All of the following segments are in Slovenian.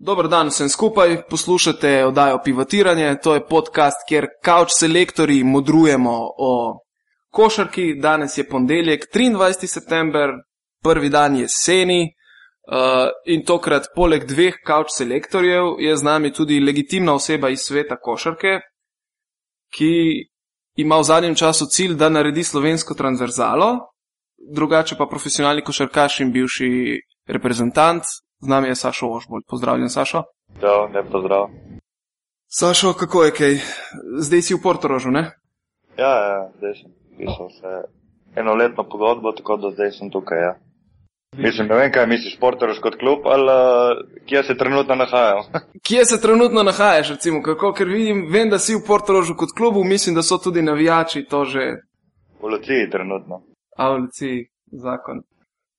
Dober dan vsem skupaj, poslušate oddajo Pivotiranje, to je podcast, kjer kauč selektori modrujemo o košarki. Danes je ponedeljek, 23. september, prvi dan jeseni uh, in tokrat poleg dveh kauč selektorjev je z nami tudi legitimna oseba iz sveta košarke, ki ima v zadnjem času cilj, da naredi slovensko transverzalo, drugače pa profesionalni košarkaš in bivši reprezentant, Z nami je Sašo Ožbolj. Pozdravljen, Sašo. Zdrav, ne pozdrav. Sašo, kako je kaj? Zdaj si v Portorožu, ne? Ja, ja, zdaj sem pisal se enoletno pogodbo, tako da zdaj sem tukaj. Ja. Mislim, ne vem, kaj misliš, Portorož kot klub ali uh, kje se trenutno nahajam. kje se trenutno nahajaš, recimo, kako, ker vidim, vem, da si v Portorožu kot klubu, mislim, da so tudi navijači to že. V Luciji trenutno. A v Luciji, zakon.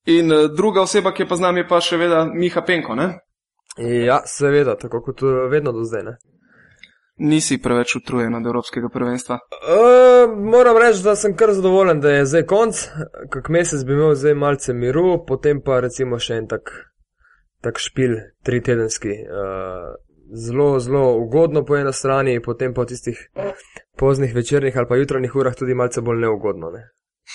In uh, druga oseba, ki je pa z nami, je pa še vedno Miha Penko. Ne? Ja, seveda, tako kot eh, vedno do zdaj. Ne? Nisi preveč utrujen od Evropskega prvenstva. Uh, moram reči, da sem kar zadovoljen, da je zdaj konc. Kak mesec bi imel zdaj malce miru, potem pa recimo še en tak, tak špil, tri tedenski. Uh, zelo, zelo ugodno po eni strani, potem pa v tistih poznih večernih ali pa jutranjih urah tudi malce bolj neugodno. Ne?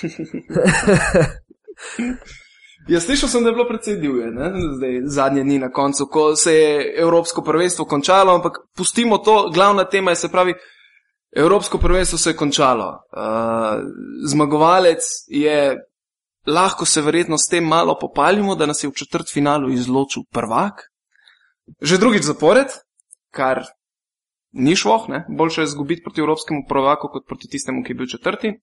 Jaz slišal sem, da je bilo precej divje, zdaj zadnje dni na koncu, ko se je Evropsko prvenstvo končalo, ampak pustimo to, glavna tema je se pravi, Evropsko prvenstvo se je končalo. Uh, zmagovalec je, lahko se verjetno s tem malo popaljimo, da nas je v četrt finalu izločil prvak. Že drugič zapored, kar ni šlo, boljše je zgubiti proti Evropskemu prvaku, kot proti tistemu, ki je bil četrti.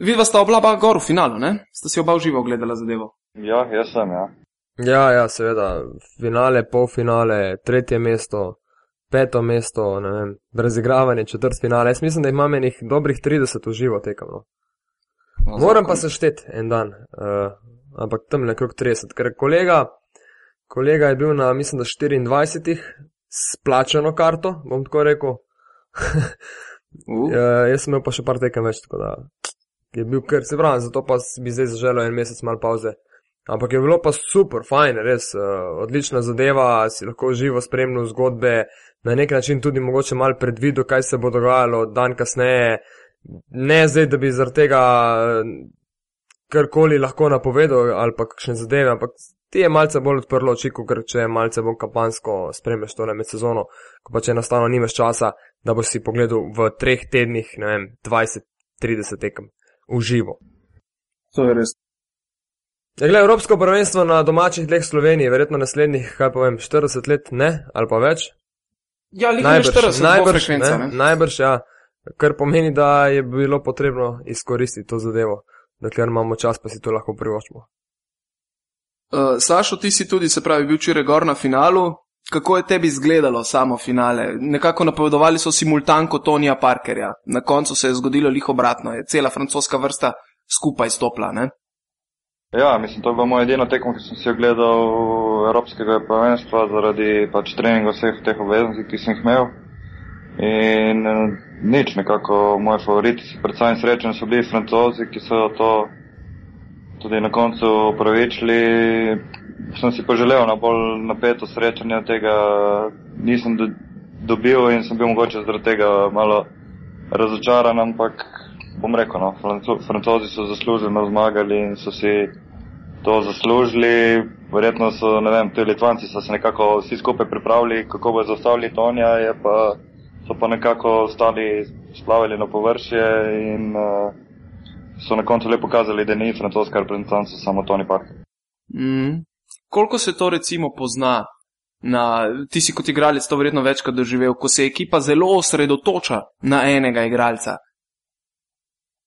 Vidva sta oba gor v finalu, ne? Sta si oba živo gledala zadevo. Ja, jaz sem, ja. Ja, ja, seveda, finale, polfinale, tretje mesto, peto mesto, ne vem, razigravanje, četrt finale. Jaz mislim, da imam enih dobrih 30 v živo tekem. No. No, Moram pa se šteti en dan, uh, ampak tam nekrog 30, ker kolega, kolega je bil na, mislim, da 24 s plačano karto, bom tako rekel. uh. uh, jaz sem imel pa še par tekem več, tako da je bil kar se pravi, zato pa bi zdaj zaželel en mesec mal pauze. Ampak je bilo pa super, fajn, res, uh, odlična zadeva, si lahko živo spremljal zgodbe, na nek način tudi mogoče mal predvidel, kaj se bo dogajalo dan kasneje. Ne zdaj, da bi zaradi tega eh, karkoli lahko napovedal ali pa kakšne zadeve, ampak ti je malce bolj odprlo oči, ker če je malce bolj kampansko spremljaš to med sezono, ko pa če enostavno nimaš časa, da boš si pogledal v treh tednih, ne vem, 20-30 tekem v živo. To je res. Ja, gled, Evropsko prvenstvo na domačih tleh Slovenije, verjetno naslednjih, kaj povem, 40 let, ne, ali pa več. Ja, najbrž, 40, najbrž, ne, ne. najbrž, ja, kar pomeni, da je bilo potrebno izkoristiti to zadevo, dokler imamo čas, pa si to lahko privoščimo. Uh, Sašo, ti si tudi, se pravi, bil včeraj gor na finalu. Kako je tebi izgledalo samo finale? Nekako napovedovali so simultanko Tonija Parkerja, na koncu se je zgodilo liho obratno, je cela francoska vrsta skupaj stopla. Ne? Ja, mislim, to je bilo moje edino tekmo, ki sem si ogledal Evropskega prvenstva zaradi pač treninga vseh teh obveznosti, ki sem jih imel. In eh, nič, nekako moji favoriti, predvsem srečen so bili francozi, ki so to tudi na koncu upravičili. Sem si poželel na bolj napeto srečanje tega, nisem do, dobil in sem bil mogoče zaradi tega malo razočaran, ampak bom rekel, no, francozi so zasluženo zmagali in so si to zaslužili. Verjetno so, ne vem, ti Litvanci so se nekako vsi skupaj pripravili, kako bo zaustavili Tonja, pa so pa nekako ostali splavili na površje in uh, so na koncu le pokazali, da ni francoska reprezentanca, samo Toni Park. Mm. Koliko se to recimo pozna? Na, ti si kot igralec to verjetno večkrat doživel, ko se ekipa zelo osredotoča na enega igralca.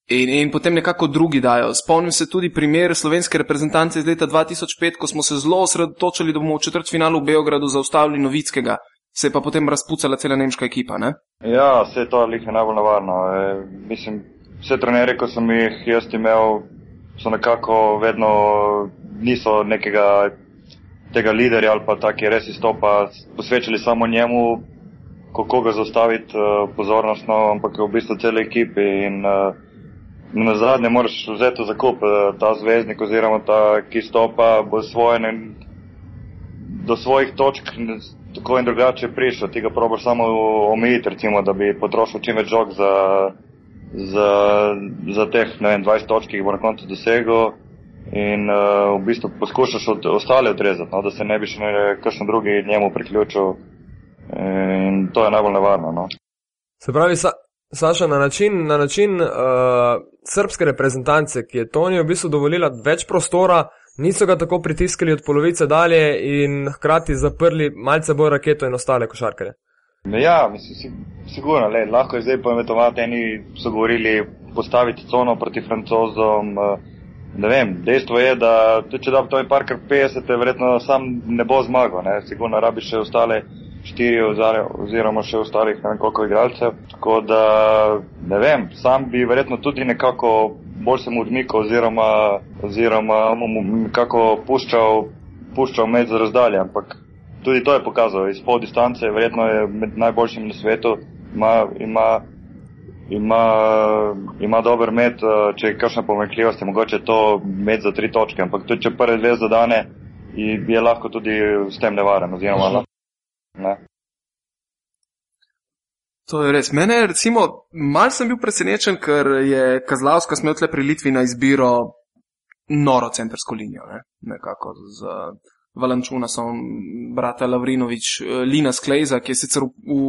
In, in potem nekako drugi dajo. Spomnim se tudi primer slovenske reprezentance iz leta 2005, ko smo se zelo osredotočili, da bomo v četrt finalu v Beogradu zaustavili Novickega, se je pa potem razpucala cela nemška ekipa. Ne? Ja, vse to je najbolj navarno. E, mislim, vse trenerje, ko sem jih jaz imel, so nekako vedno niso nekega tega liderja ali pa taki res izstopa, posvečali samo njemu, kako ga zaustaviti uh, pozornostno, ampak v bistvu cele uh, na zadnje moraš vzeti za kup eh, ta zvezdnik oziroma ta, ki stopa, bo svoje, ne, do svojih točk tako in drugače prišel, ti ga probaš samo omejiti, recimo, da bi potrošil čim več žog za, za, za teh, vem, 20 točk, ki jih bo na koncu dosegel in uh, v bistvu poskušaš od ostale odrezati, no, da se ne bi še kakšen drugi njemu priključil in to je najbolj nevarno. No. Se pravi, sa, Saša, na način, na način uh, srpske reprezentance, ki je Toni v bistvu dovolila več prostora, niso ga tako pritiskali od polovice dalje in hkrati zaprli malce bolj raketo in ostale košarkare. Ja, mislim, sigurno, le, lahko je zdaj poimenovati, eni so govorili postaviti cono proti francozom. Uh, ne vem, dejstvo je, da če da to je parkar 50, verjetno sam ne bo zmagal, ne, sigurno rabi še ostale štiri oziroma še ostalih ne vem koliko igralcev. Tako da ne vem, sam bi verjetno tudi nekako bolj se mu odmikal oziroma, oziroma nekako puščal, puščal med za razdalje, ampak tudi to je pokazal iz pol distance, verjetno je med najboljšim na svetu, ima, ima, ima, ima dober med, če je kakšna pomekljivost, je mogoče to med za tri točke, ampak tudi če prve dve zadane, je lahko tudi s tem nevaren oziroma lahko Ne. To je res. Mene, recimo, mal sem bil presenečen, ker je Kazlavska smel tle pri Litvi na izbiro noro centrsko linijo. Ne? Nekako z Valančuna sem brata Lavrinovič, eh, Lina Sklejza, ki je sicer v, v,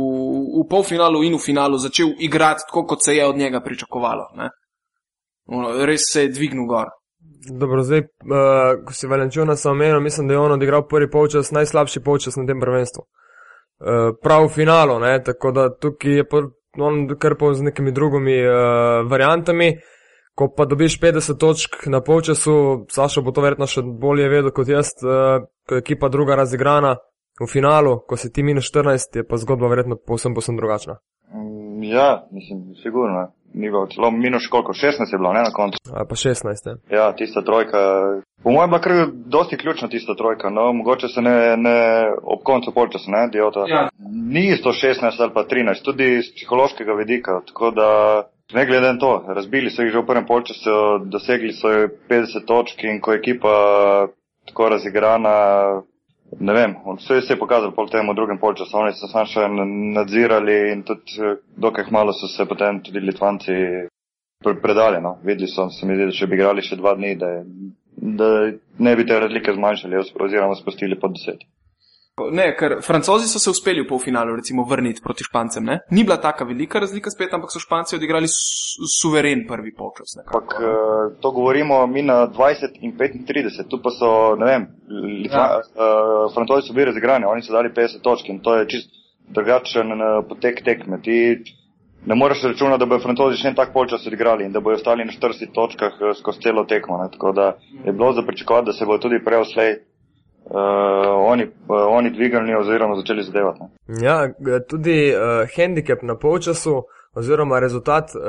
v polfinalu in v finalu začel igrati tako, kot se je od njega pričakovalo. Ne? Res se je dvignil gor. Dobro, zdaj, uh, ko si Valančuna omenil, mislim, da je on odigral prvi polčas, najslabši polčas na tem prvenstvu. Eh, prav v finalu, ne? tako da tukaj je on krpal z nekimi drugimi uh, variantami. Ko pa dobiš 50 točk na polčasu, Sašo bo to verjetno še bolje vedel kot jaz, uh, ko je ekipa druga razigrana v finalu, ko si ti minus 14, je pa zgodba verjetno povsem, povsem drugačna. Mm, ja, mislim, sigurno ni bilo celo minus koliko, 16 je bilo, ne na koncu. A pa 16, je. Ja, tista trojka. Po mojem je bila dosti ključna tista trojka, no, mogoče se ne, ne ob koncu polčasa, ne, diota. Ja. Ni 116 ali pa 13, tudi iz psihološkega vidika, tako da. Ne glede na to, razbili so jih že v prvem polčasu, dosegli so 50 točk in ko je ekipa tako razigrana, ne vem, vse se je pokazalo po tem drugem polčasu, oni so samo še nadzirali in tudi eh, dokaj malo so se potem tudi Litvanci predali. No. Videli so, se mi zdi, da če bi igrali še dva dni, da, da ne bi te razlike zmanjšali oziroma spustili pod deset. Ne, ker francozi so se uspeli v polfinalu recimo vrniti proti špancem. Ne? Ni bila taka velika razlika spet, ampak so španci odigrali su suveren prvi polčas. Ampak uh, to govorimo mi na 20 in 35, tu pa so, ne vem, ja. uh, francozi so bili razigrani, oni so dali 50 točk in to je čist drugačen uh, potek tekme. Ti ne moreš računati, da bodo francozi še en tak polčas odigrali in da bodo ostali na 40 točkah skozi celo tekmo. Ne? Tako da je bilo za pričakovati, da se bodo tudi prej oslej uh, oni, uh, oni dvigali oziroma začeli zadevati. Ja, tudi uh, handicap na polčasu oziroma rezultat uh,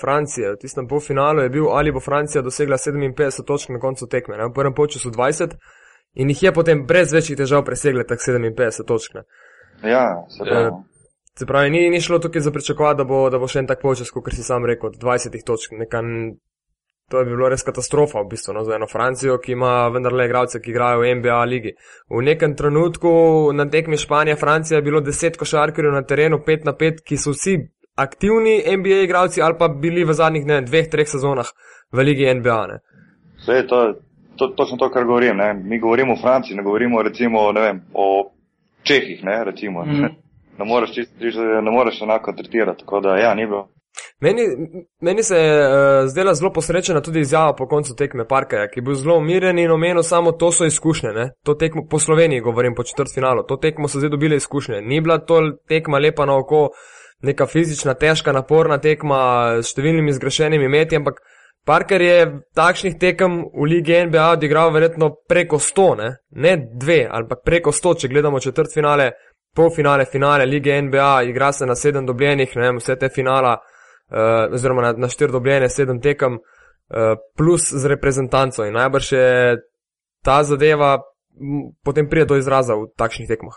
Francije v tistem polfinalu je bil, ali bo Francija dosegla 57 točk na koncu tekme. Ne? V prvem polčasu 20 in jih je potem brez večjih težav presegla tak 57 točk. Ne? Ja, se pravi. Uh, Se pravi, ni, ni šlo tukaj za pričakovati, da bo, da bo še en tak počas, kot si sam rekel, 20 točk, neka To je bi bilo res katastrofa v bistvu no, za eno Francijo, ki ima vendarle igralce, ki igrajo v NBA ligi. V nekem trenutku na tekmi Španija-Francija je bilo deset košarkarjev na terenu, pet na pet, ki so vsi aktivni NBA igralci ali pa bili v zadnjih ne, dveh, treh sezonah v ligi NBA. Ne. Vse je to, to, točno to, kar govorim. Ne. Mi govorimo o Franciji, ne govorimo recimo, ne vem, o Čehih, ne, recimo. Mm. Ne. Ne moreš, čist, ne moreš enako tretirati, tako da ja, ni bilo. Meni, meni se je uh, zdela zelo posrečena tudi izjava po koncu tekme Parkerja, ki je bil zelo umirjen in omenil samo, to so izkušnje. Ne? To tekmo po Sloveniji, govorim po četrtfinalu, to tekmo so zdaj dobili izkušnje. Ni bila to tekma lepa na oko, neka fizična, težka, naporna tekma s številnimi zgrešenimi meti, ampak Parker je takšnih tekem v Ligi NBA odigral verjetno preko 100, ne, ne dve, ampak preko 100, če gledamo četrtfinale, polfinale, finale Lige NBA, igra se na sedem dobljenih, ne vem, vse te finala uh, oziroma na, na štiri dobljene, sedem tekem, uh, plus z reprezentanco. In najbrž je ta zadeva potem pride do izraza v takšnih tekmah.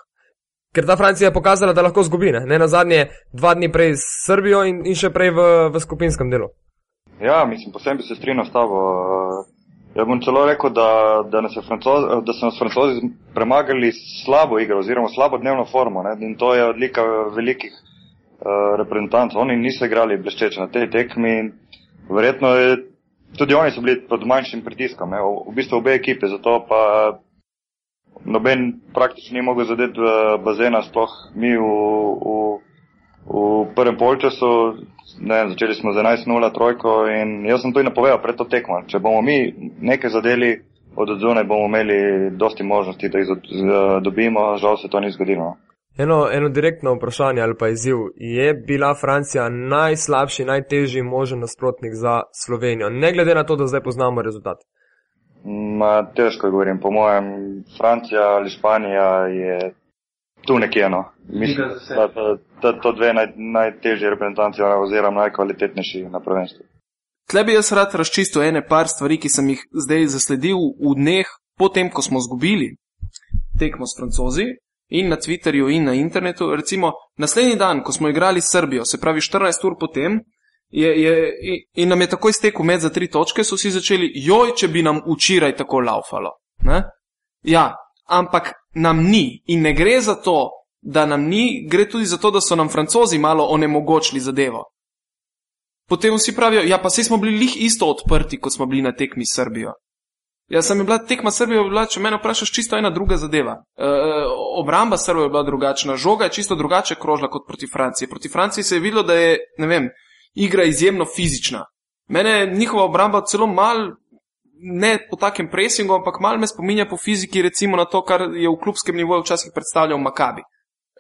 Ker ta Francija je pokazala, da lahko zgubi, ne, ne na zadnje dva dni prej s Srbijo in, in še prej v, v skupinskem delu. Ja, mislim, posebej se strinjam s tabo. Jaz bom celo rekel, da, da, nas francoz, da so nas francozi premagali slabo igro oziroma slabo dnevno formo ne? in to je odlika velikih uh, reprezentantov. Oni niso igrali bleščeče na tej tekmi in verjetno je, tudi oni so bili pod manjšim pritiskom, ne? v, v bistvu obe ekipe, zato pa noben praktično ni mogel zadeti v bazena, sploh mi v, v, v prvem polčasu, ne, začeli smo z 11-0 trojko in jaz sem in napovedal pred to tekmo. Če bomo mi nekaj zadeli od odzune, bomo imeli dosti možnosti, da jih dobimo, žal se to ni zgodilo. Eno, eno direktno vprašanje ali pa izziv. Je bila Francija najslabši, najtežji možen nasprotnik za Slovenijo, ne glede na to, da zdaj poznamo rezultat? Ma, težko govorim, po mojem, Francija ali Španija je tu nekje. No. Mislim, da so to dve naj, najtežji reprezentanci oziroma najkvalitetnejši na prvenstvu. Tle bi jaz rad razčistil ene par stvari, ki sem jih zdaj zasledil v dneh, potem, ko smo zgubili tekmo s francozi in na Twitterju in na internetu. Recimo, naslednji dan, ko smo igrali s Srbijo, se pravi 14 ur potem, je, je, in nam je takoj stekel med za tri točke, so si začeli, joj, če bi nam včeraj tako laufalo. Ne? Ja, ampak nam ni in ne gre za to, da nam ni, gre tudi za to, da so nam francozi malo onemogočili zadevo. Potem vsi pravijo, ja, pa sej smo bili lih isto odprti, kot smo bili na tekmi s Srbijo. Ja, sem bila tekma Srbije, bila, če me vprašaš, čisto ena druga zadeva. E, obramba Srbije je bila drugačna, žoga je čisto drugače krožila kot proti Franciji. Proti Franciji se je videlo, da je, ne vem, igra izjemno fizična. Mene njihova obramba celo mal, ne po takem presingu, ampak mal me spominja po fiziki, recimo na to, kar je v klubskem nivoju včasih predstavljal Makabi.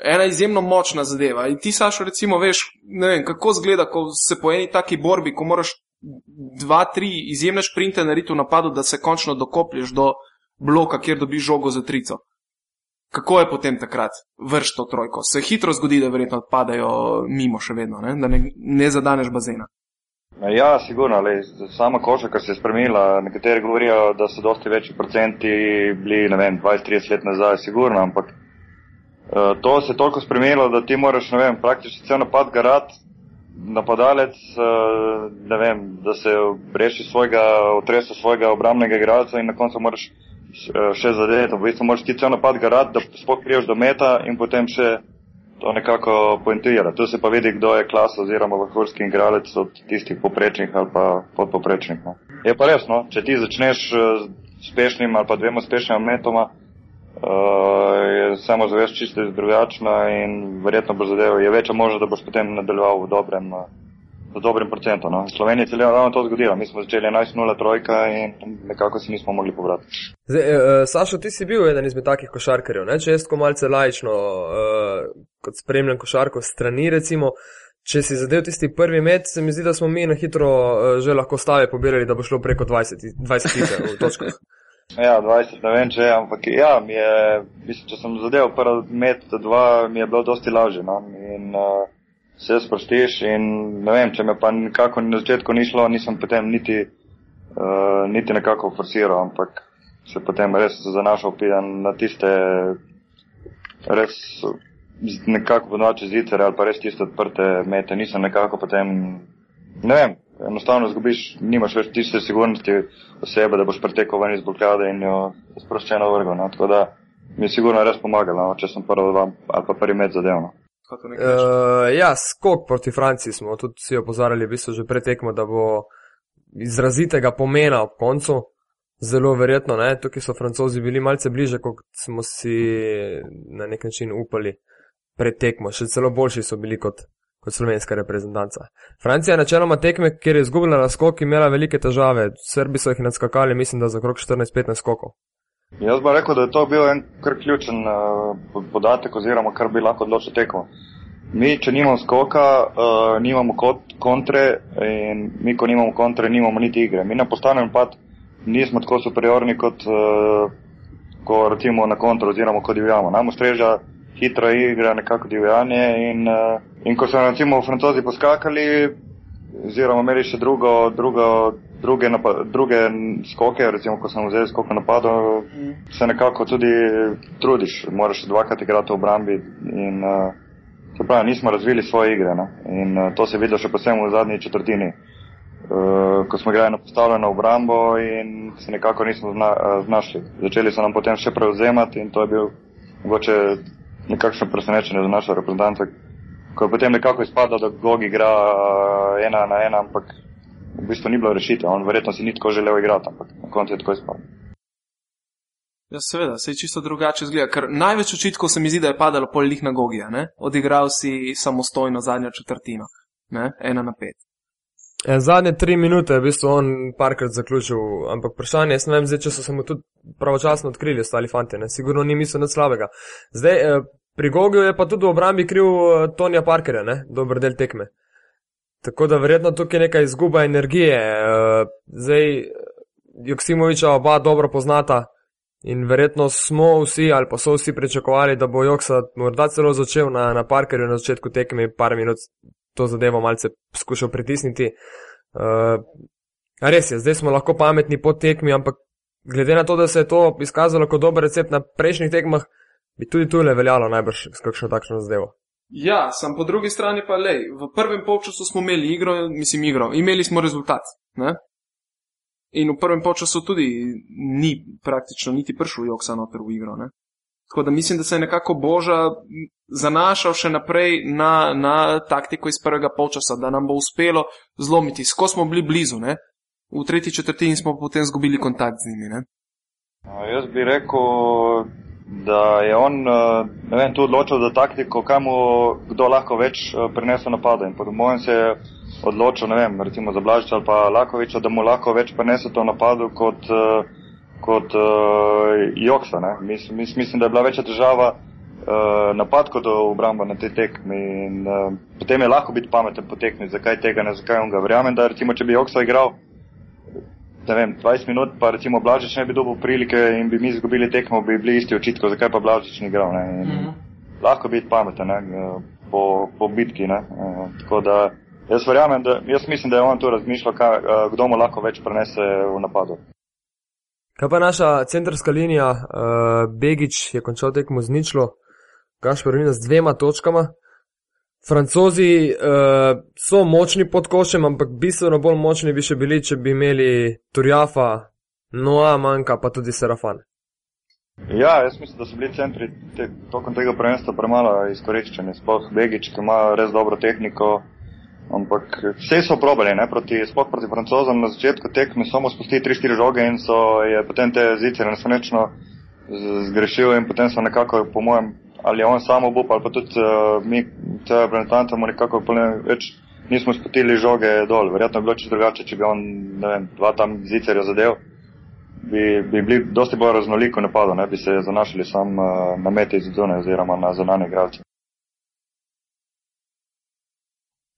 Ena izjemno močna zadeva. In ti, Sašo, recimo, veš, ne vem, kako zgleda, ko se po eni taki borbi, ko moraš dva, tri izjemne šprinte narediti v napadu, da se končno dokoplješ do bloka, kjer dobiš žogo za trico. Kako je potem takrat vrš to trojko? Se hitro zgodi, da verjetno odpadajo mimo še vedno, ne? da ne, ne zadaneš bazena. Ja, sigurno, le, sama košarka se je spremenila. Nekateri govorijo, da so dosti večji procenti bili, ne vem, 20-30 let nazaj, sigurno, ampak uh, to se je toliko spremenilo, da ti moraš, ne vem, praktično cel napad garat, napadalec, uh, ne vem, da se reši svojega, otresa svojega obramnega igralca in na koncu moraš uh, še zadeti. V bistvu moraš ti cel napad garat, da sploh priješ do meta in potem še to nekako pointira. Tu se pa vidi, kdo je klas oziroma vrhunski igralec od tistih poprečnih ali pa podpoprečnih. No. Je pa res, no, če ti začneš eh, s uspešnim ali pa dvema uspešnima metoma, je samo zavest čisto drugačna in verjetno bo zadevo, je večja možnost, da boš potem nadaljeval v dobrem. Uh, z dobrim procentom. No. Slovenija je ravno to zgodila. Mi smo začeli 11-0 trojka in nekako se nismo mogli povrati. Zdaj, uh, Sašo, ti si bil eden izmed takih košarkarjev. Ne? Če jaz tako malce lajčno, uh, kot spremljam košarko strani, recimo, če si zadev tisti prvi met, se mi zdi, da smo mi na hitro že lahko stave pobirali, da bo šlo preko 20, 20 tiče v točkah. Ja, 20, ne vem, če ampak ja, je, mislim, če sem zadev prvi met, dva, mi je bilo dosti lažje. No? In, uh, se sprostiš in ne vem, če me pa nekako na začetku ni šlo, nisem potem niti, uh, niti nekako forsiral, ampak se potem res zanašal pijan na tiste res nekako ponoči zicer ali pa res tiste odprte mete, nisem nekako potem, ne vem, enostavno zgubiš, nimaš več tiste sigurnosti osebe, da boš pretekel ven iz blokade in jo sproščeno vrgo, no? tako da mi je sigurno res pomagalo, no? če sem prvi dva ali pa prvi met zadevno. Uh, ja, skok proti Franciji smo tudi vsi opozarjali, v bistvu že pretekmo, da bo izrazitega pomena ob koncu. Zelo verjetno, ne, tukaj so francozi bili malce bliže, kot smo si na nek način upali pretekmo. Še celo boljši so bili kot, kot slovenska reprezentanca. Francija je načeloma tekme, kjer je izgubila na skok, imela velike težave. Srbi so jih nadskakali, mislim, da za okrog 14-15 skokov. Jaz bi rekel, da je to bil en kar ključen uh, podatek oziroma kar bi lahko odločil tekmo. Mi, če nimamo skoka, uh, nimamo kot, kontre in mi, ko nimamo kontre, nimamo niti igre. Mi na postavljen pad nismo tako superiorni kot uh, ko recimo na kontro oziroma ko divjamo. Nam ustreža hitra igra, nekako divjanje in, uh, in ko so recimo francozi poskakali, oziroma imeli še drugo, drugo, druge, druge skoke, recimo, ko sem vzel skok napadov, mm. se nekako tudi trudiš, moraš dvakrat igrati v obrambi in uh, se pravi, nismo razvili svoje igre. Ne? In uh, to se vidi še posebej v zadnji četrtini. uh, ko smo igrali na postavljeno obrambo in se nekako nismo zna, uh, znašli. Začeli so nam potem še prevzemati in to je bil mogoče nekakšno presenečenje za našo reprezentanco, ko je potem nekako izpadlo, da Gog igra uh, ena na ena, ampak v bistvu ni bilo rešitev. On verjetno si ni tako želel igrati, ampak na koncu je tako izpadlo. Ja, seveda, se je čisto drugače zgleda, ker največ očitkov se mi zdi, da je padalo pol lih na Gogija, ne? odigral si samostojno zadnjo četrtino, ne? ena na pet. Ja, zadnje tri minute je v bistvu on parkrat zaključil, ampak vprašanje je, ne vem, zdaj, če so se mu tudi pravočasno odkrili ostali fanti, ne? sigurno ni mislil nič slabega. Zdaj, eh, pri Gogiju je pa tudi v obrambi kriv eh, Tonija Parkerja, ne? dober del tekme. Tako da verjetno tukaj je neka izguba energije. Eh, zdaj, Joksimoviča oba dobro poznata in verjetno smo vsi ali pa so vsi pričakovali, da bo Joksa morda celo začel na, na Parkerju na začetku tekme par minut to zadevo malce skušal pritisniti. Uh, res je, zdaj smo lahko pametni po tekmi, ampak glede na to, da se je to izkazalo kot dober recept na prejšnjih tekmah, bi tudi tu le veljalo najbrž s kakšno takšno zadevo. Ja, sam po drugi strani pa le, v prvem polčasu smo imeli igro, mislim igro, imeli smo rezultat. Ne? In v prvem polčasu tudi ni praktično niti prišel Joksa noter v igro. Ne? Tako da mislim, da se je nekako Boža zanašal še naprej na, na taktiko iz prvega polčasa, da nam bo uspelo zlomiti. Ko smo bili blizu, ne? v tretji četrtini smo potem izgubili kontakt z njimi. Ne? Jaz bi rekel, da je on vem, tu odločil za taktiko, kam kdo lahko več prenese napada. In po mojem se je odločil, ne vem, recimo za Blažič ali pa Lakoviča, da mu lahko več prenese to napadu kot. Uh, kot uh, Joksa. Mis, mis, mislim, da je bila večja težava uh, napad kot obramba na te tekmi. In, uh, potem je lahko biti pameten po tekmi, zakaj tega ne, zakaj on ga verjamem. Da recimo, če bi Joksa igral vem, 20 minut, pa recimo Blažič ne bi dobil prilike in bi mi izgubili tekmo, bi bili isti očitki, zakaj pa Blažič ni igral. Mm -hmm. Lahko biti pameten ne, po, po bitki. Ne, tako da jaz verjamem, da jaz mislim, da je on tu razmišljal, kaj, kdo mu lahko več prenese v napadu. Kaj pa naša centrska linija, uh, Begič je končal tekmo z ničlo, Gašporina z dvema točkama. Francozi uh, so močni pod košem, ampak bistveno bolj močni bi še bili, če bi imeli Turjafa, Noa, manjka pa tudi Serafan. Ja, jaz mislim, da so bili centri te, tokom tega prvenstva premalo izkoriščeni. Sploh Begič, ki ima res dobro tehniko, Ampak vse so probali, ne, proti, sploh proti francozom na začetku tekme, samo spustili 3-4 žoge in so je potem te zice nesrečno zgrešil in potem so nekako, po mojem, ali on samo obup ali pa tudi uh, mi, te reprezentante, mu nekako več nismo spustili žoge dol. Verjetno bi bilo čisto drugače, če bi on, ne vem, dva tam zicerja zadev, bi, bi bili dosti bolj raznoliko napadov, ne bi se zanašali sam uh, na meti iz zone oziroma na zanane igralce.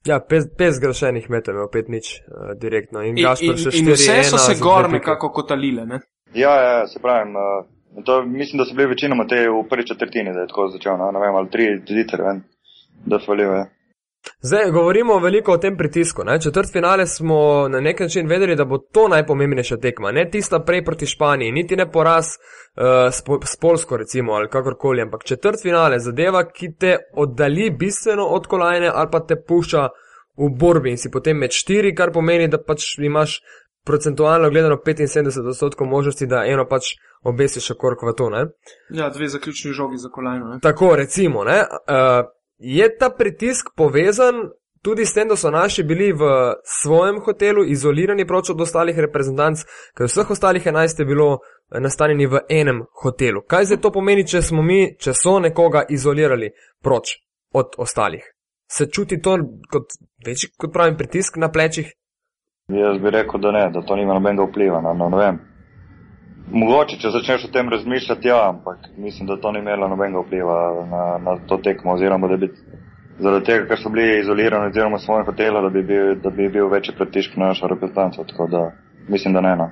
Ja, pet zgrešenih metrov, imel pet nič uh, direktno. In, in, in, in vse so se gor nekako kotalile. Ne? Ja, ja, ja, se pravim. Uh, to, mislim, da so bili večinoma te v prvi četrtini, da je tako začel. No? Ne vem, ali tri zitre, da so valjive. Ja. Zdaj govorimo veliko o tem pritisku. Ne? Četrt finale smo na nek način vedeli, da bo to najpomembnejša tekma. Ne tista prej proti Španiji, niti ne poraz uh, s, po, s Polsko, recimo, ali kakorkoli, ampak četrt finale zadeva, ki te oddali bistveno od kolajne ali pa te pušča v borbi in si potem med štiri, kar pomeni, da pač imaš procentualno gledano 75 odstotkov možnosti, da eno pač obesiš okrog v to. Ne? Ja, dve zaključni žogi za kolajno. Tako, recimo. Uh, je ta pritisk povezan tudi s tem, da so naši bili v svojem hotelu izolirani proč od ostalih reprezentanc, ker vseh ostalih 11 je bilo nastanjeni v enem hotelu. Kaj zdaj to pomeni, če smo mi, če so nekoga izolirali proč od ostalih? Se čuti to kot večji, kot pravim, pritisk na plečih? Jaz bi rekel, da ne, da to nima nobenega vpliva. No, no, ne Mogoče, če začneš o tem razmišljati, ja, ampak mislim, da to ni imelo nobenega vpliva na, na to tekmo, oziroma da bi zaradi tega, ker so bili izolirani oziroma svojim hotela, da bi bil, da bi bil večji pritisk na našo reprezentanco. Tako da mislim, da ne. No.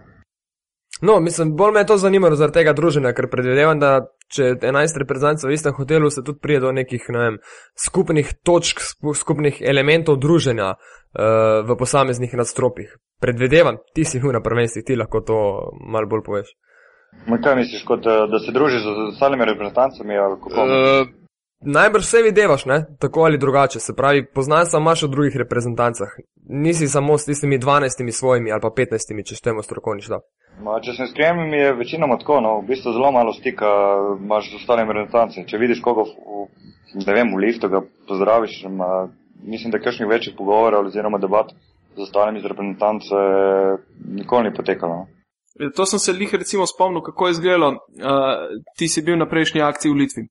No, mislim, bolj me je to zanimalo zaradi tega druženja, ker predvidevam, da če 11 reprezentantov v istem hotelu se tudi prije do nekih ne vem, skupnih točk, skupnih elementov druženja uh, v posameznih nadstropjih. Predvidevam, ti si bil na prvenstvih, ti lahko to malo bolj poveš. Ma kaj misliš, kot da se družiš z ostalimi reprezentancami? Uh, najbrž vse videvaš, ne? tako ali drugače. Se pravi, poznaš samo v drugih reprezentancah. nisi samo s tistimi 12 svojimi ali pa 15, če štemo strokovni štab. Ma, če sem skremen, mi je večinoma tako, no, v bistvu zelo malo stika imaš z ostalimi reprezentanci. Če vidiš koga v, ne vem, v liftu, ga pozdraviš, ma, mislim, da kakšnih večjih pogovorov oziroma debat z ostalimi reprezentanci nikoli ni potekalo. No. To sem se lih recimo spomnil, kako je izgledalo. Uh, ti si bil na prejšnji akciji v Litvi.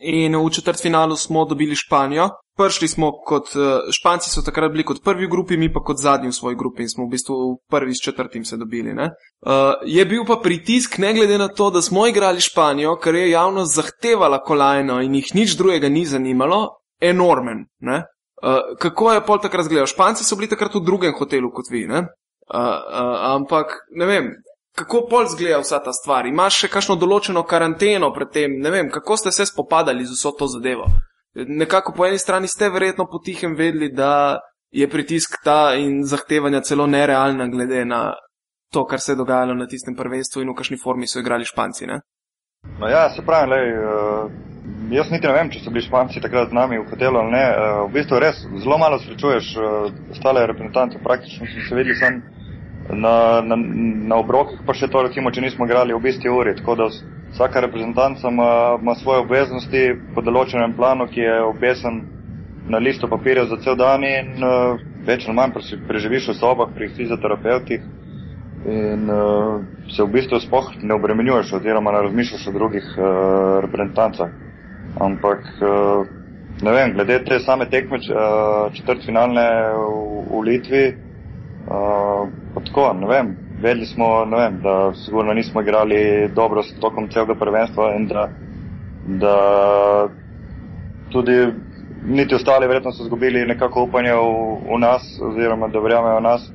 In v četrtfinalu smo dobili Španijo. Prišli smo kot uh, Španci, so takrat bili kot prvi v grupi, mi pa kot zadnji v svoji grupi in smo v bistvu prvi s četrtim se dobili. Uh, je bil pa pritisk, ne glede na to, da smo igrali Španijo, ker je javnost zahtevala kolajno in jih nič drugega ni zanimalo, enormen. Uh, kako je pol takrat razgledal? Španci so bili takrat v drugem hotelu kot vi. Uh, uh, ampak ne vem, kako pol zgleda vsa ta stvar? Imaš še kakšno določeno karanteno pred tem? Ne vem, kako ste se spopadali z vso to zadevo? Nekako po eni strani ste verjetno potihem vedeli, da je pritisk ta in zahtevanja celo nerealna, glede na to, kar se je dogajalo na tistem prvenstvu in v kakšni formi so igrali Španci. Ne? No ja, se pravi, lej, uh, jaz niti ne vem, če so bili Španci takrat z nami v hotelu ali ne. Uh, v bistvu res zelo malo srečuješ uh, ostale reprezentante, praktično smo se videli samo na, na, na obrokih, pa še to, recimo, če nismo igrali v isti uri. Tako da vsaka reprezentanca ima, ima svoje obveznosti po določenem planu, ki je obesen na listu papirja za cel dan in uh, več ali manj preživiš v sobah pri fizioterapeutih in uh, se v bistvu spoh ne obremenjuješ oziroma ne razmišljaš o drugih uh, reprezentancah. Ampak, uh, ne vem, glede te same tekme uh, četrtfinalne v, v Litvi, uh, tako, ne vem, vedeli smo, ne vem, da sigurno nismo igrali dobro s tokom celega prvenstva in da, da tudi niti ostali verjetno so izgubili nekako upanje v, v nas oziroma da verjamejo v nas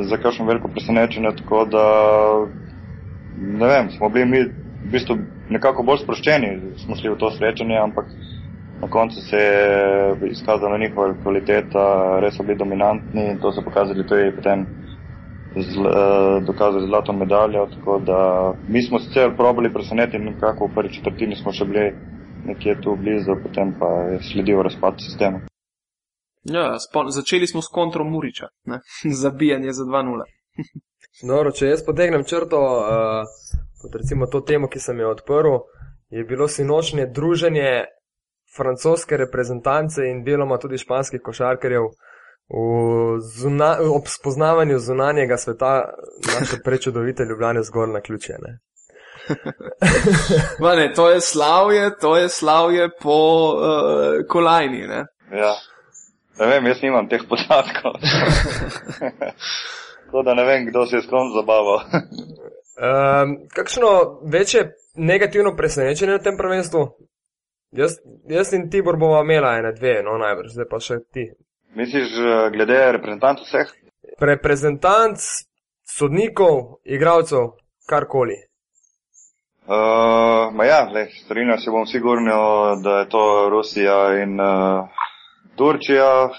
za kakšno veliko presenečenje, tako da ne vem, smo bili mi v bistvu nekako bolj sproščeni, smo šli v to srečanje, ampak na koncu se je izkazala njihova kvaliteta, res so bili dominantni in to so pokazali tudi potem zl, uh, dokazali zlato medaljo. Tako da mi smo sicer probali presenetiti, nekako v prvi četrtini smo še bili nekje tu blizu, potem pa je sledil razpad sistema. Ja, spon, začeli smo s kontrom Muriča, ne? zabijanje za 2-0. Dobro, če jaz potegnem črto uh, pod recimo to temo, ki sem jo odprl, je bilo sinočnje druženje francoske reprezentance in deloma tudi španskih košarkarjev uh, zuna, ob spoznavanju zunanjega sveta naše prečudovite ljubljene zgolj na ključe. Ne? ne, to je slavje, to je slavje po uh, kolajni. Ne? Ja, ne vem, jaz nimam teh podatkov. Tako da ne vem, kdo se je skom zabaval. Um, kakšno večje negativno presenečenje na tem prvenstvu? Jaz, jaz in Tibor bomo imela ene dve, no najbrž, zdaj pa še ti. Misliš, eh, glede reprezentantov vseh? Reprezentant, sodnikov, igralcev, karkoli. Uh, ja, strinjam se bom sigurno, da je to Rusija in uh, Turčija.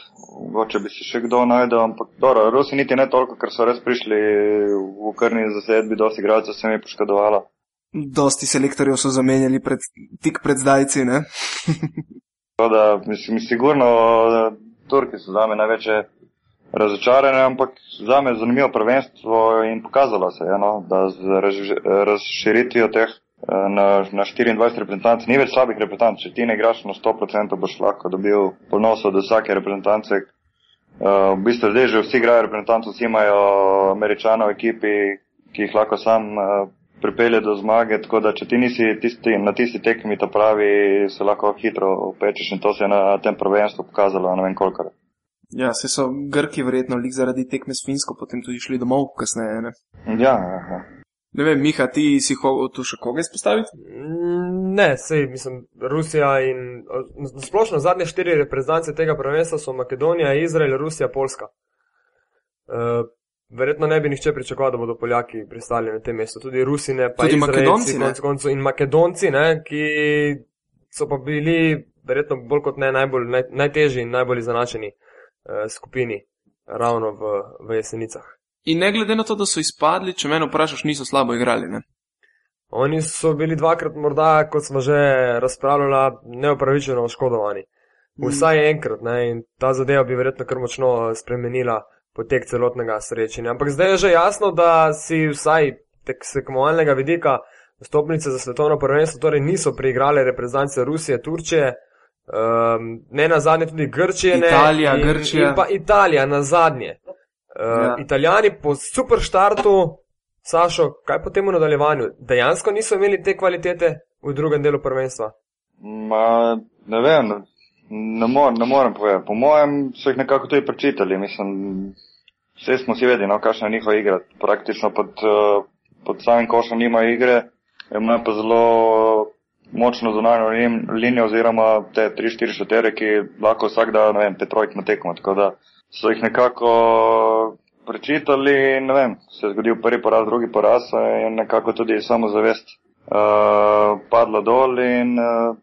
Mogoče bi se še kdo najdel, ampak dobro, Rusi niti ne toliko, ker so res prišli v krni zasedbi, dosti igralcev se mi je poškodovalo. Dosti selektorjev so zamenjali pred, tik pred zdajci, ne? to da, mislim, sigurno Turki so zame največje razočarane, ampak zame je zanimivo prvenstvo in pokazalo se je, no, da z razširitvijo teh eh, na, na 24 reprezentantov ni več slabih reprezentantov. Če ti ne igraš na 100%, boš lahko dobil ponos od vsake reprezentance. Uh, v bistvu zdaj že vsi igrajo reprezentantov, vsi imajo američanov v ekipi, ki jih lahko sam uh, pripelje do zmage, tako da če ti nisi tisti, na tisti tekmi to pravi, se lahko hitro upečeš in to se je na tem prvenstvu pokazalo, ne vem koliko. Ja, se so Grki verjetno lik zaradi tekme s Finsko potem tudi šli domov kasneje, ne? Ja, aha. Ne vem, Miha, ti si hotel še koga izpostaviti? Mm, ne, sej, mislim, Rusija in splošno zadnje štiri reprezentance tega prvenstva so Makedonija, Izrael, Rusija, Polska. Uh, Verjetno ne bi nihče pričakoval, da bodo Poljaki pristali na tem mestu. Tudi Rusine, pa tudi Izraelci, Makedonci, konc koncu, in Makedonci, ne, ki so pa bili verjetno bolj kot ne najbolj, naj, najtežji in najbolj zanačeni eh, skupini ravno v, v jesenicah. In ne glede na to, da so izpadli, če me vprašaš, niso slabo igrali. Ne? Oni so bili dvakrat, morda, kot smo že razpravljali, neopravičeno oškodovani. Vsaj enkrat, ne, in ta zadeva bi verjetno kar močno spremenila potek celotnega srečanja. Ampak zdaj je že jasno, da si vsaj tekmovalnega vidika stopnice za svetovno prvenstvo torej niso preigrale reprezentance Rusije, Turčije, um, ne na zadnje tudi Grčije, Italija, ne, in, Grčija. in pa Italija na zadnje. Uh, Ja. Italijani po super štartu, Sašo, kaj po tem nadaljevanju? Dejansko niso imeli te kvalitete v drugem delu prvenstva. Ma, ne vem, ne, mor, ne morem povedati. Po mojem so jih nekako tudi prečitali. Mislim, vse smo si vedeli, no, kakšna je njihova igra. Praktično pod, eh, pod samim košem nima igre, ima pa zelo močno zunanjo lin- linijo oziroma te 3-4 šutere, ki lahko vsak da, ne vem, petrojk na tekmo. Tako da so jih nekako prečitali in ne vem, se je zgodil prvi poraz, drugi poraz in nekako tudi samozavest uh, padla dol in uh,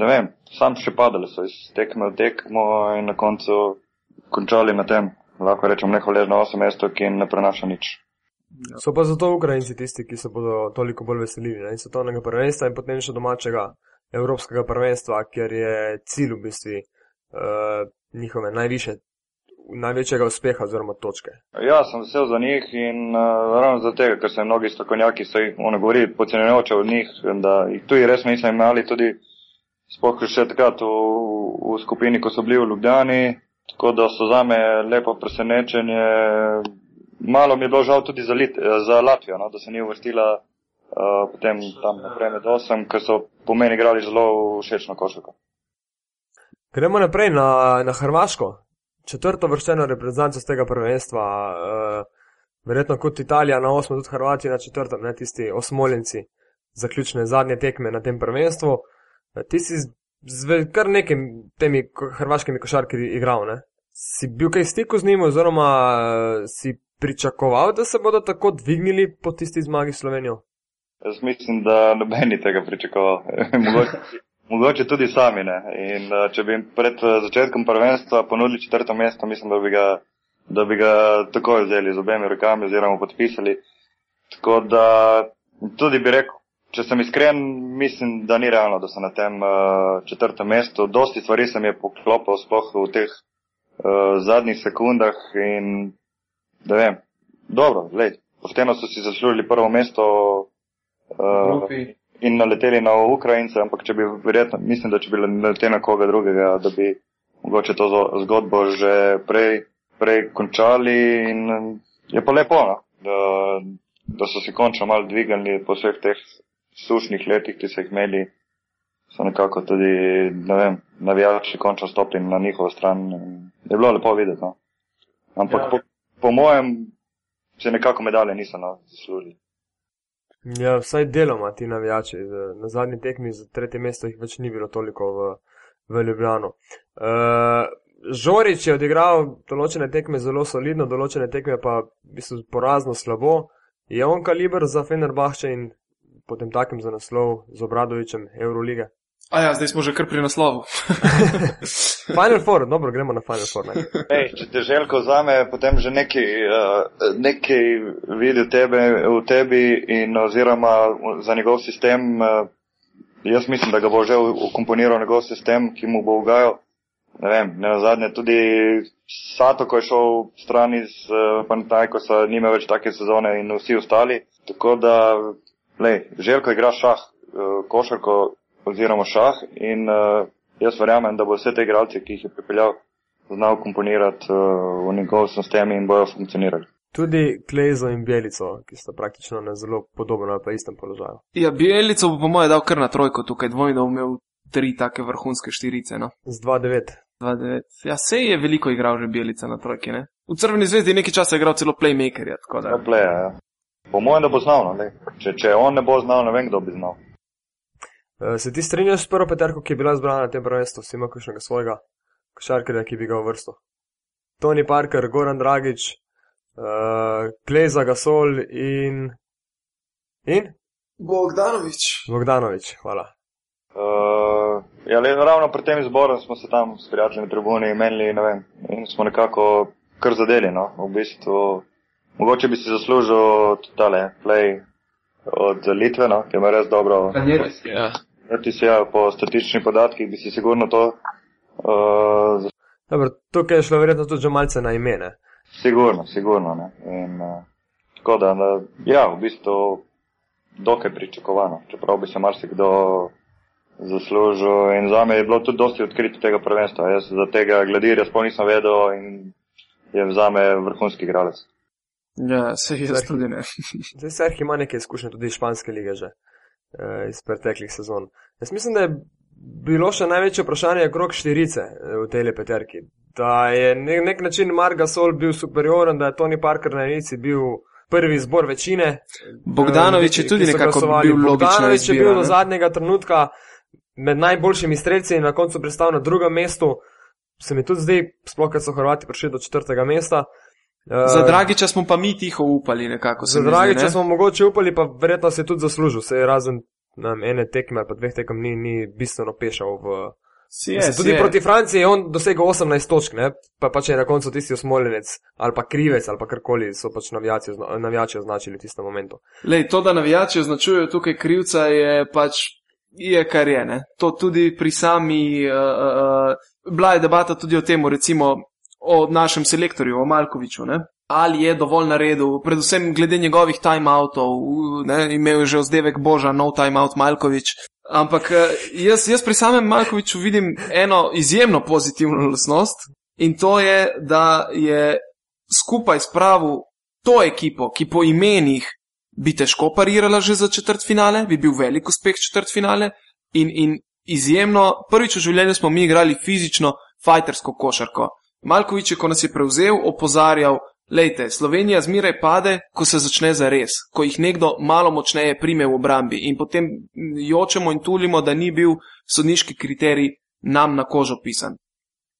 ne vem, sam še padali so iz tekme v tekmo in na koncu končali na tem, lahko rečem, nehvaležno 8 mesto, ki ne prenaša nič. So pa zato Ukrajinci tisti, ki se bodo toliko bolj veselili ne, in svetovnega prvenstva in potem še domačega evropskega prvenstva, ker je cilj v bistvu uh, njihove najviše, največjega uspeha oziroma točke. Ja, sem vesel za njih in uh, ravno zato, tega, ker jim mnogi strokovnjaki, so jih, ono govori, pocenjujoče od njih, da jih tudi res nismo imeli, tudi sploh še takrat v, v skupini, ko so bili v Ljubljani, tako da so zame lepo presenečenje. Malo mi je bilo žal tudi za, Lit, za Latvijo, no, da se ni uvrstila uh, potem tam naprej med osem, ker so po meni igrali zelo všečno košarko. Gremo naprej na, na Hrvaško, četrto vrščeno reprezentanco z tega prvenstva. Uh, verjetno kot Italija na osmo, tudi Hrvati na četrtem, ne tisti osmoljenci, zaključne zadnje tekme na tem prvenstvu. Uh, ti si z, kar nekim temi hrvaškimi košarkarji igral, ne? Si bil kaj v stiku z njimi, oziroma uh, si pričakoval, da se bodo tako dvignili po tisti zmagi Slovenijo? Jaz mislim, da noben ni tega pričakoval. mogoče, mogoče tudi sami ne. In uh, če bi jim pred uh, začetkom prvenstva ponudili četrto mesto, mislim, da bi ga, da bi ga takoj vzeli z obemi rokami oziroma podpisali. Tako da tudi bi rekel, če sem iskren, mislim, da ni realno, da so na tem uh, četrtem mestu. Dosti stvari se mi je poklopil sploh v teh uh, zadnjih sekundah in da vem. Dobro, lej, pošteno so si zaslužili prvo mesto uh, in naleteli na Ukrajince, ampak če bi verjetno, mislim, da če bi naleteli na koga drugega, da bi mogoče to zgodbo že prej, prej končali in um, je pa lepo, no, da, da so si končno malo dvigali po vseh teh sušnih letih, ki so jih imeli, so nekako tudi, ne vem, navijači končno stopili na njihovo stran. Je bilo lepo videti, no. Ampak ja. po, po mojem se nekako medalje niso no, zaslužili. Ja, vsaj deloma ti navijači. Na zadnji tekmi za tretje mesto jih več ni bilo toliko v, v Ljubljano. Uh, Žorič je odigral določene tekme zelo solidno, določene tekme pa v bistvu porazno slabo. Je on kaliber za Fenerbahče in potem takem za naslov z Obradovičem Eurolige? A ja, zdaj smo že kar pri naslovu. Final Four, dobro, gremo na Final Four. Ej, če te željko zame, potem že nekaj, uh, nekaj vidi tebe, v tebi in oziroma za njegov sistem. Uh, jaz mislim, da ga bo že ukomponiral njegov sistem, ki mu bo ugajal. Ne vem, ne nazadnje tudi Sato, ko je šel stran iz uh, Panathinaikosa, nima več take sezone in vsi ostali. Tako da, lej, Željko igra šah, uh, košarko oziroma šah in uh, jaz verjamem, da bo vse te igralce, ki jih je pripeljal, znal komponirati uh, v njegov sistem in bojo funkcionirali. Tudi Klejzo in Bjelico, ki sta praktično na zelo podobnem ali pa istem položaju. Ja, Bielico bo po mojem dal kar na trojko tukaj, dvojno da bo imel tri take vrhunske štirice. No. Z 2-9. 2-9. Ja, se je veliko igral že Bielica na trojki, ne? V Crveni zvezdi nekaj časa je igral celo playmakerja, tako da. Ja, pleja, ja. Po mojem, da bo znal, no, lej. če, če on ne bo znal, ne vem, kdo bi znal. Uh, se ti strinjaš s prvo peterko, ki je bila zbrana na tem prvenstvu, si ima kakšnega svojega košarkarja, ki bi ga uvrstil? Tony Parker, Goran Dragič, uh, Kleza Gasol in. in? Bogdanovič. Bogdanovič, hvala. Uh, ja, le, ravno pred tem izborom smo se tam s prijatelji na tribuni menili, ne vem, in smo nekako kar zadeli, no, v bistvu. Mogoče bi si zaslužil tale play od Litve, no, ki ima res dobro. Ja. Ti si ja, po statičnih podatkih bi si sigurno to Uh, Dobro, tukaj je šlo verjetno tudi že malce na imene. sigurno, sigurno. Ne. In, uh, tako da, da, ja, v bistvu dokaj pričakovano, čeprav bi se marsikdo zaslužil. In za me je bilo tudi dosti odkrito tega prvenstva. Jaz za tega gladirja sploh nisem vedel in je za me vrhunski igralec. Ja, se jaz tudi ne. Zdaj Serhi ima nekaj izkušenj tudi iz španske lige že eh, iz preteklih sezon. Jaz mislim, da je bilo še največje vprašanje okrog štirice eh, v tej lepeterki. Da je nek, nek način Marga Sol bil superioren, da je Tony Parker na enici bil prvi izbor večine. Bogdanovič je eh, tudi ki so nekako bil logična Bogdanovič je izbira, bil do ne? zadnjega trenutka med najboljšimi strelci in na koncu pristal na drugem mestu. Se mi tudi zdaj, sploh kad so Hrvati prišli do četrtega mesta. Eh, Za Dragiča smo pa mi tiho upali nekako. Za zdi, Dragiča ne? smo mogoče upali, pa verjetno se je tudi zaslužil. Se je razen vem, ene tekme ali pa dveh tekem ni, ni bistveno pešal v. Si je, Mislim, tudi je. proti Franciji je on dosegel 18 točk, ne? pa pač je na koncu tisti osmoljenec ali pa krivec ali pa karkoli so pač navijači, navijači označili v tistem momentu. Lej, to, da navijači označujejo tukaj krivca, je pač je kar je. Ne? To tudi pri sami, uh, uh, bila je debata tudi o tem, recimo o našem selektorju, o Malkoviču. Ne? Ali je dovolj naredil, predvsem glede njegovih timeoutov, imel je že vzdevek Boža, no timeout Malkovič. Ampak eh, jaz, jaz pri samem Malkoviču vidim eno izjemno pozitivno lasnost in to je, da je skupaj spravil to ekipo, ki po imenih bi težko parirala že za četrt finale, bi bil velik uspeh četrt finale in, in izjemno, prvič v življenju smo mi igrali fizično, fajtersko košarko. Malkovič je, ko nas je prevzel, opozarjal, lejte, Slovenija zmeraj pade, ko se začne za res, ko jih nekdo malo močneje prime v obrambi in potem jočemo in tulimo, da ni bil sodniški kriterij nam na kožo pisan.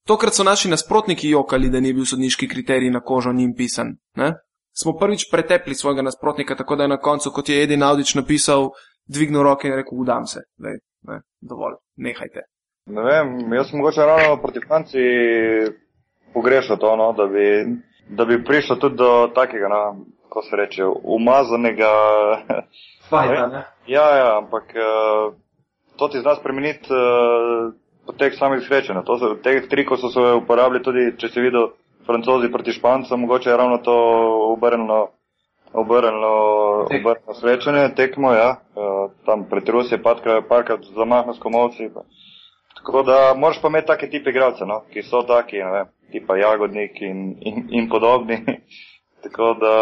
Tokrat so naši nasprotniki jokali, da ni bil sodniški kriterij na kožo njim pisan. Ne? Smo prvič pretepli svojega nasprotnika, tako da je na koncu, kot je Edin Audič napisal, dvignil roke in rekel: Udam se, Lej, ne, dovolj, nehajte. Ne vem, jaz sem mogoče ravno proti Franciji pogrešal to, no, da, bi, da bi prišlo tudi do takega, no, ko se reče, umazanega. Fajta, ne? ja, ja, ampak uh, to ti zna spremeniti uh, potek samih srečanj. So te trikov so se uporabljali tudi, če si videl francozi proti špancem, mogoče je ravno to obrnilo. Obrnilo, Tek. obrnilo srečanje, tekmo, ja, uh, tam pred Rusijo, parkrat, parkrat zamahno s komovci. Tako da moraš pa imeti take tipe igralce, no, ki so taki, ne vem, tipa Jagodnik in, in, in podobni. Tako da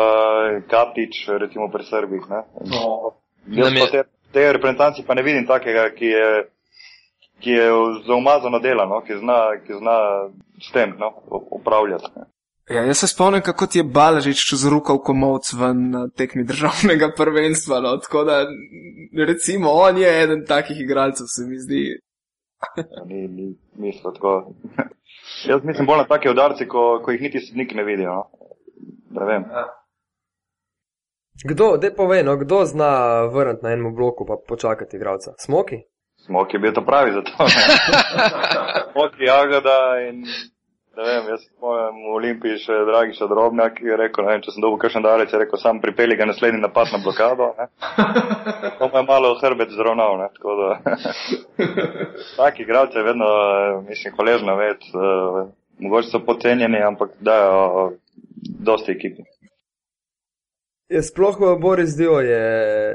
Kapič, recimo pri Srbih, ne. No. Jaz pa je- te, te reprezentanci pa ne vidim takega, ki je, ki je zaumazano dela, no, ki zna, ki zna s tem, no, upravljati. Ne. Ja, jaz se spomnim, kako ti je Balažič zrukal komovc ven na tekmi državnega prvenstva. No? Tako da, recimo, on je eden takih igralcev, se mi zdi. Ni, ni mislo tako. Jaz mislim bolj na take udarce, ko, ko jih niti sodniki ne vidijo, no. Ne vem. Kdo, da povej, no, kdo zna vrniti na enem bloku pa počakati igralca? Smoki? Smok je bil to pravi za to. ne. Smok je jagoda in ne vem, jaz se spomnim v Olimpiji še Dragiša Drobnjak, ki je rekel, ne vem, če sem dobil kakšen darec, je rekel, sam pripelji ga naslednji napad na blokado. Ne. To mu je malo hrbet zravnal, ne, tako da. Taki igralci je vedno, mislim, hvaležno ved, uh, mogoče so pocenjeni, ampak dajo dosti ekipi. Je sploh eh, Boris Dio je,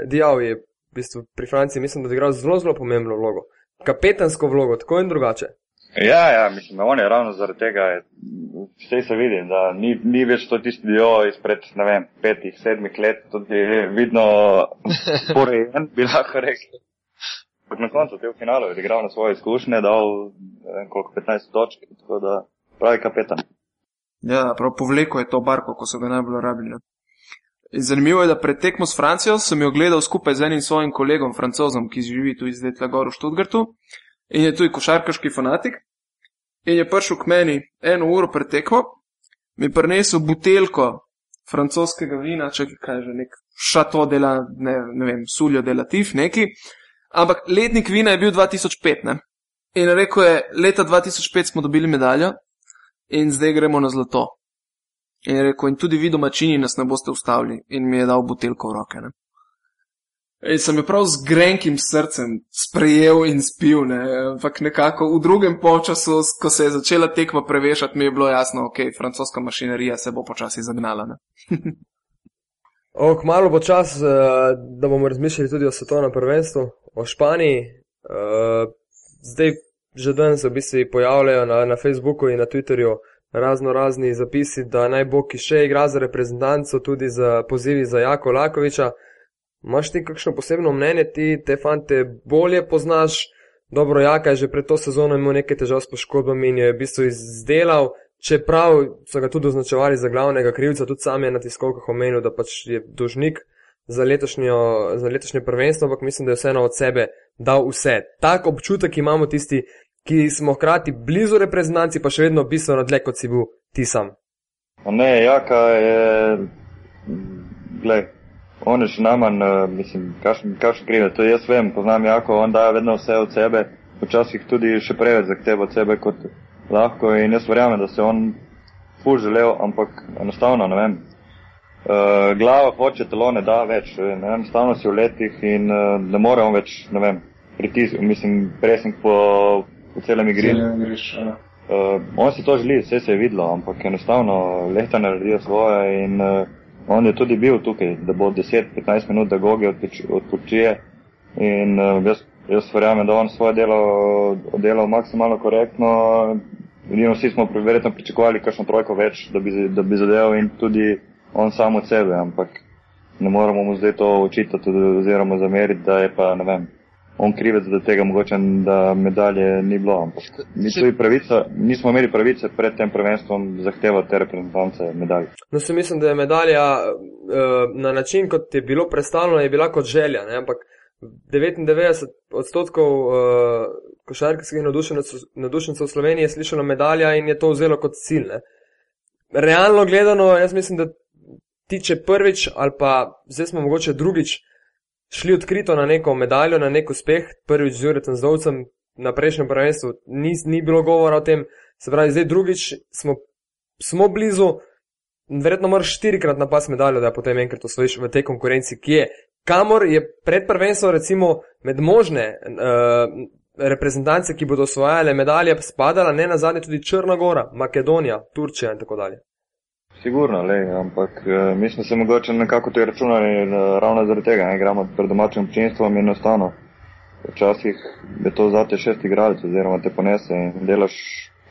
Diaw je v bistvu pri Franciji, mislim, da je igral zelo, zelo pomembno vlogo. Kapetansko vlogo, tako in drugače. Ja, ja, mislim, on je ravno zaradi tega, vse se vidi, da ni, ni več to tisti dio izpred, ne vem, petih, sedmih let, tudi je vidno porejen, bi lahko rekli. Ampak na koncu te v finalu je igral na svoje izkušnje, dal, vem, koliko, 15 točk, tako da pravi kapetan. Ja, prav povleko je to barko, ko so ga najbolj rabili. In zanimivo je, da pred tekmo s Francijo sem jo gledal skupaj z enim svojim kolegom, francozom, ki živi tu iz Detla Gor v Študgartu in je tudi košarkaški fanatik. In je prišel k meni eno uro pred tekmo, mi prinesel buteljko francoskega vina, če kaj je že nek šato dela, ne, ne vem, suljo delativ, neki. Ampak letnik vina je bil 2005, ne? In rekel je, leta 2005 smo dobili medaljo in zdaj gremo na zlato. In je rekel, in tudi vi domačini nas ne boste ustavili, in mi je dal buteljko v roke. Ne? Ej, sem jo prav z grenkim srcem sprejel in spil, ne? ampak nekako v drugem polčasu, ko se je začela tekma prevešati, mi je bilo jasno, ok, francoska mašinerija se bo počasi zagnala. Ok, malo bo čas, uh, da bomo razmišljali tudi o svetovnem prvenstvu, o Španiji. Uh, zdaj že danes se v bistvu pojavljajo na, na Facebooku in na Twitterju razno razni zapisi, da naj bo ki še igra za reprezentanco, tudi za pozivi za Jako Lakoviča. Maš ti kakšno posebno mnenje, ti te fante bolje poznaš? Dobro, Jaka je že pred to sezono imel nekaj težav s poškodbami in je v bistvu izdelal, čeprav so ga tudi označevali za glavnega krivca, tudi sam je na tiskovkah omenil, da pač je dožnik za, za letošnje prvenstvo, ampak mislim, da je vseeno od sebe dal vse. Tak občutek imamo tisti, ki smo hkrati blizu reprezentanci, pa še vedno bistveno dlje, kot si bil ti sam. Ne, Jaka je, gledaj on je še najmanj, uh, mislim, kakšen krive, to jaz vem, poznam jako, on daje vedno vse od sebe, včasih tudi še preveč zahteva od sebe kot lahko in jaz verjamem, da se on ful želel, ampak enostavno, ne vem, uh, glava hoče, telo ne da več, ne vem, enostavno si v letih in uh, ne more on več, ne vem, pritisk, mislim, presing po, po celem igri. Uh, on si to želi, vse se je videlo, ampak enostavno lehta naredijo svoje in uh, On je tudi bil tukaj, da bo 10-15 minut, da gogi odpočije. In uh, jaz, jaz verjamem, da on svoje delo oddelal maksimalno korektno. Edino vsi smo verjetno pričakovali kakšno trojko več, da bi, da bi zadeval in tudi on sam od sebe, ampak ne moramo mu zdaj to očitati oziroma zameriti, da je pa, ne vem, on krivec za tega mogoče, da medalje ni bilo. Ampak pravica, nismo imeli pravice pred tem prvenstvom zahtevati te reprezentance medalje. No, se mislim, da je medalja uh, na način, kot je bilo predstavljeno, je bila kot želja. Ne? Ampak 99 odstotkov uh, košarkarskih nadušencev v Sloveniji je slišalo medalja in je to vzelo kot cilj. Ne? Realno gledano, jaz mislim, da tiče prvič ali pa zdaj smo mogoče drugič šli odkrito na neko medaljo, na nek uspeh, prvič z Juretom Zdovcem na prejšnjem prvenstvu, ni, ni bilo govora o tem, se pravi, zdaj drugič smo, smo blizu, verjetno moraš štirikrat napas medaljo, da potem enkrat osvojiš v tej konkurenci, ki je, kamor je pred prvenstvom recimo med možne uh, reprezentance, ki bodo osvojale medalje, spadala ne na zadnje tudi Črna Gora, Makedonija, Turčija in tako dalje. Sigurno, le, ampak uh, mi smo se mogoče nekako to računali uh, ravno zaradi tega, ne gremo pred domačim občinstvom in enostavno. Včasih je to zate šest igralcev, oziroma te ponese in delaš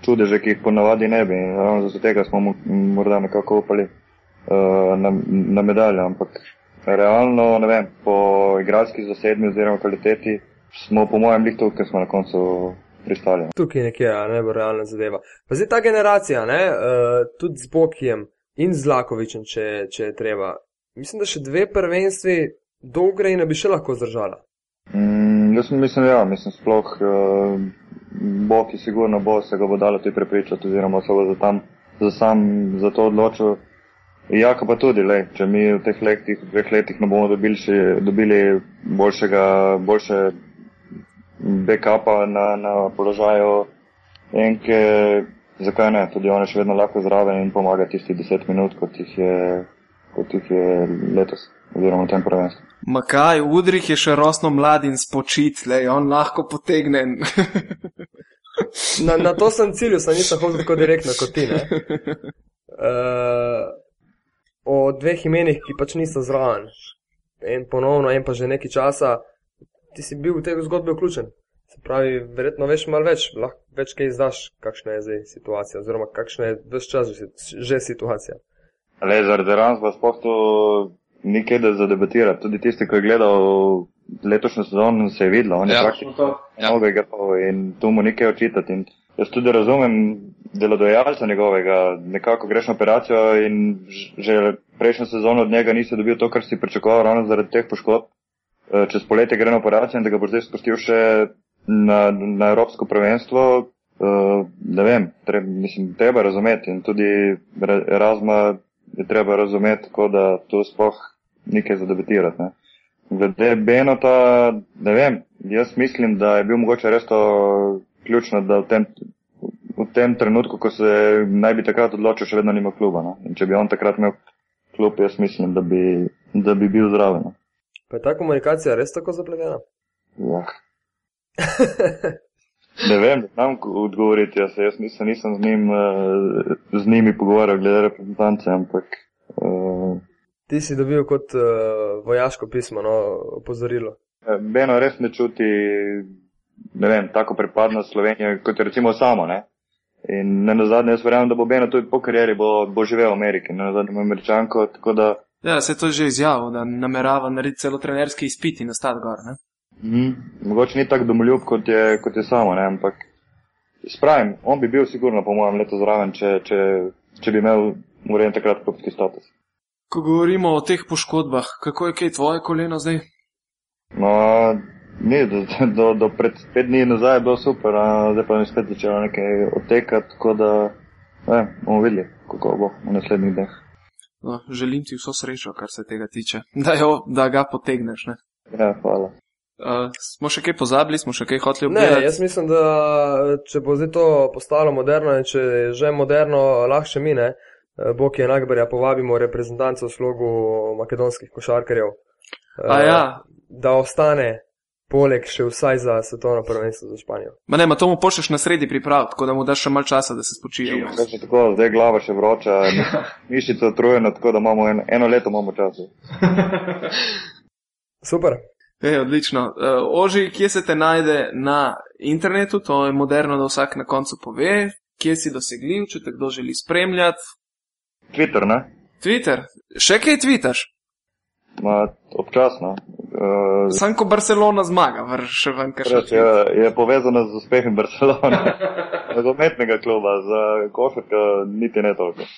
čudeže, ki jih ponavadi ne bi. In ravno zaradi tega smo morda nekako upali uh, na, na medalje, ampak realno, ne vem, po igralski zasedbi oziroma kvaliteti smo po mojem lihtu, ker smo na koncu pristali. Tukaj nekje je najbolj realna zadeva. Pa zdaj ta generacija, ne, uh, tudi z Bokijem, in z Lakovičem, če, če je treba. Mislim, da še dve prvenstvi do Ukrajine bi še lahko zdržala. Mm, jaz mislim, ja, mislim sploh uh, Bog, ki sigurno bo se ga bo dalo tudi prepričati, oziroma se bo za, tam, za sam za to odločil. Jako pa tudi, le, če mi v teh letih, dveh letih ne bomo dobili, še, dobili boljšega, boljše backupa na, na položaju enke, zakaj ne, tudi on je še vedno lahko zraven in pomaga tisti deset minut, kot jih je, kot jih je letos, oziroma v tem prvenstvu. Ma kaj, Udrih je še rosno mlad in spočit, le, on lahko potegne. na, na to sem cilju, sem nisem hodil tako direktno kot ti. Uh, o dveh imenih, ki pač niso zraven. En ponovno, en pa že nekaj časa, ti si bil v tej zgodbi vključen. Se pravi, verjetno veš malo več, lahko več kaj izdaš, kakšna je zdaj situacija, oziroma kakšna je vse čas že, že situacija. Le, zaradi razloga sploh to ni kaj da zadebatirati. Tudi tisti, ki je gledal letošnjo sezono, se je videlo, on je ja, praktično ja. mnogo igral in tu mu nekaj očitati. In jaz tudi razumem delodajalca njegovega, nekako greš na operacijo in že prejšnjo sezono od njega nisi dobil to, kar si pričakoval ravno zaradi teh poškodb. Eh, čez poletje gre na operacijo in da ga bo zdaj spustil še na, na Evropsko prvenstvo, uh, ne vem, treb, mislim, treba razumeti in tudi Erasma je treba razumeti, tako da to sploh nekaj zadebatirati. Ne. Glede Benota, ne vem, jaz mislim, da je bil mogoče res to ključno, da v tem, v tem trenutku, ko se naj bi takrat odločil, še vedno nima kluba. No. In če bi on takrat imel klub, jaz mislim, da bi, da bi bil zraven. No. Pa je ta komunikacija res tako zapletena? Ja. Ne vem, ne znam odgovoriti, jaz, jaz nisem, nisem z, njim, eh, z njimi pogovarjal glede reprezentance, ampak uh, Ti si dobil kot uh, vojaško pismo, no, opozorilo. Beno res ne čuti, ne vem, tako pripadnost Slovenije, kot je recimo samo, ne. In ne na zadnje, jaz verjamem, da bo Beno tudi po karieri bo, bo živel v Ameriki, ne na zadnje ima američanko, tako da. Ja, se je to že izjavil, da namerava narediti celo trenerski izpit in ostati gor, ne? Mm, mogoče ni tako domoljub, kot je, kot je samo, ne, ampak spravim, on bi bil sigurno po mojem letu zraven, če, če, če bi imel urejen takrat klubski status. Ko govorimo o teh poškodbah, kako je kaj tvoje koleno zdaj? No, ni, do, do, do pred pet dni nazaj je bilo super, a zdaj pa mi spet začelo nekaj odtekati, tako da, ne, bomo videli, kako bo v naslednjih dneh. No, želim ti vso srečo, kar se tega tiče, da, jo, da ga potegneš, ne? Ja, hvala. Uh, smo še kaj pozabili, smo še kaj hoteli Ne, obdelati? jaz mislim, da če bo zdaj to postalo moderno in če je že moderno lahše mine, eh, Bog je Nagbarja povabimo reprezentanco v slogu makedonskih košarkarjev. A eh, ja, Da ostane poleg še vsaj za svetovno prvenstvo za Španijo. ma ne, ma to mu pošleš na sredi priprav, tako da mu daš še malo časa, da se spočije. Zdaj še tako, zdaj glava še vroča, mi- mišica utrujena, tako da imamo en, eno leto imamo časa. Super. E, odlično. Uh, Oži, kje se te najde na internetu, to je moderno, da vsak na koncu pove, kje si dosegljiv, če te kdo želi spremljati. Twitter, ne? Twitter, še kaj tvitaš? Ma, občasno. Uh, Sam ko Barcelona zmaga, vrš še ven, kar še Res je, je povezana z uspehom Barcelone, nogometnega kluba, za košarka niti ne toliko.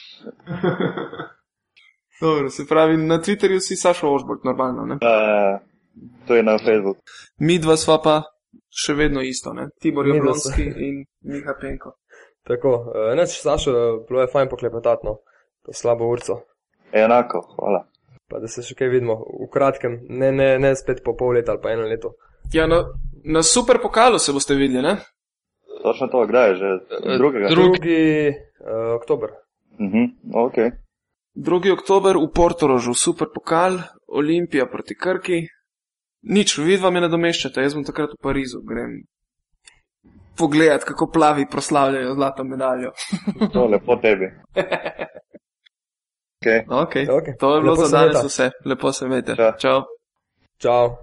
Dobro, se pravi, na Twitterju si Sašo Ožbok, normalno, ne? Uh, to je na Facebooku. Mi dva sva pa še vedno isto, ne? Tibor Jablonski in Miha Penko. Tako, eh, neč, Sašo, bilo je fajn poklepetati, no, to slabo urco. Enako, hvala. Pa da se še kaj vidimo v kratkem, ne, ne, ne spet po pol leta ali pa eno leto. Ja, na, na super pokalu se boste videli, ne? Točno to, kdaj je že? Drugega? Drug- Drugi uh, oktober. Uh -huh, ok. 2. oktober v Portorožu, super pokal, Olimpija proti Krki. Nič, vidva me nadomeščate, jaz bom takrat v Parizu, grem pogledat, kako plavi proslavljajo zlato medaljo. To lepo tebi. Okay. Okay. Okay. To je bilo Lepo za se danes vse, lepo se imejte. Čau. Čau. Čau.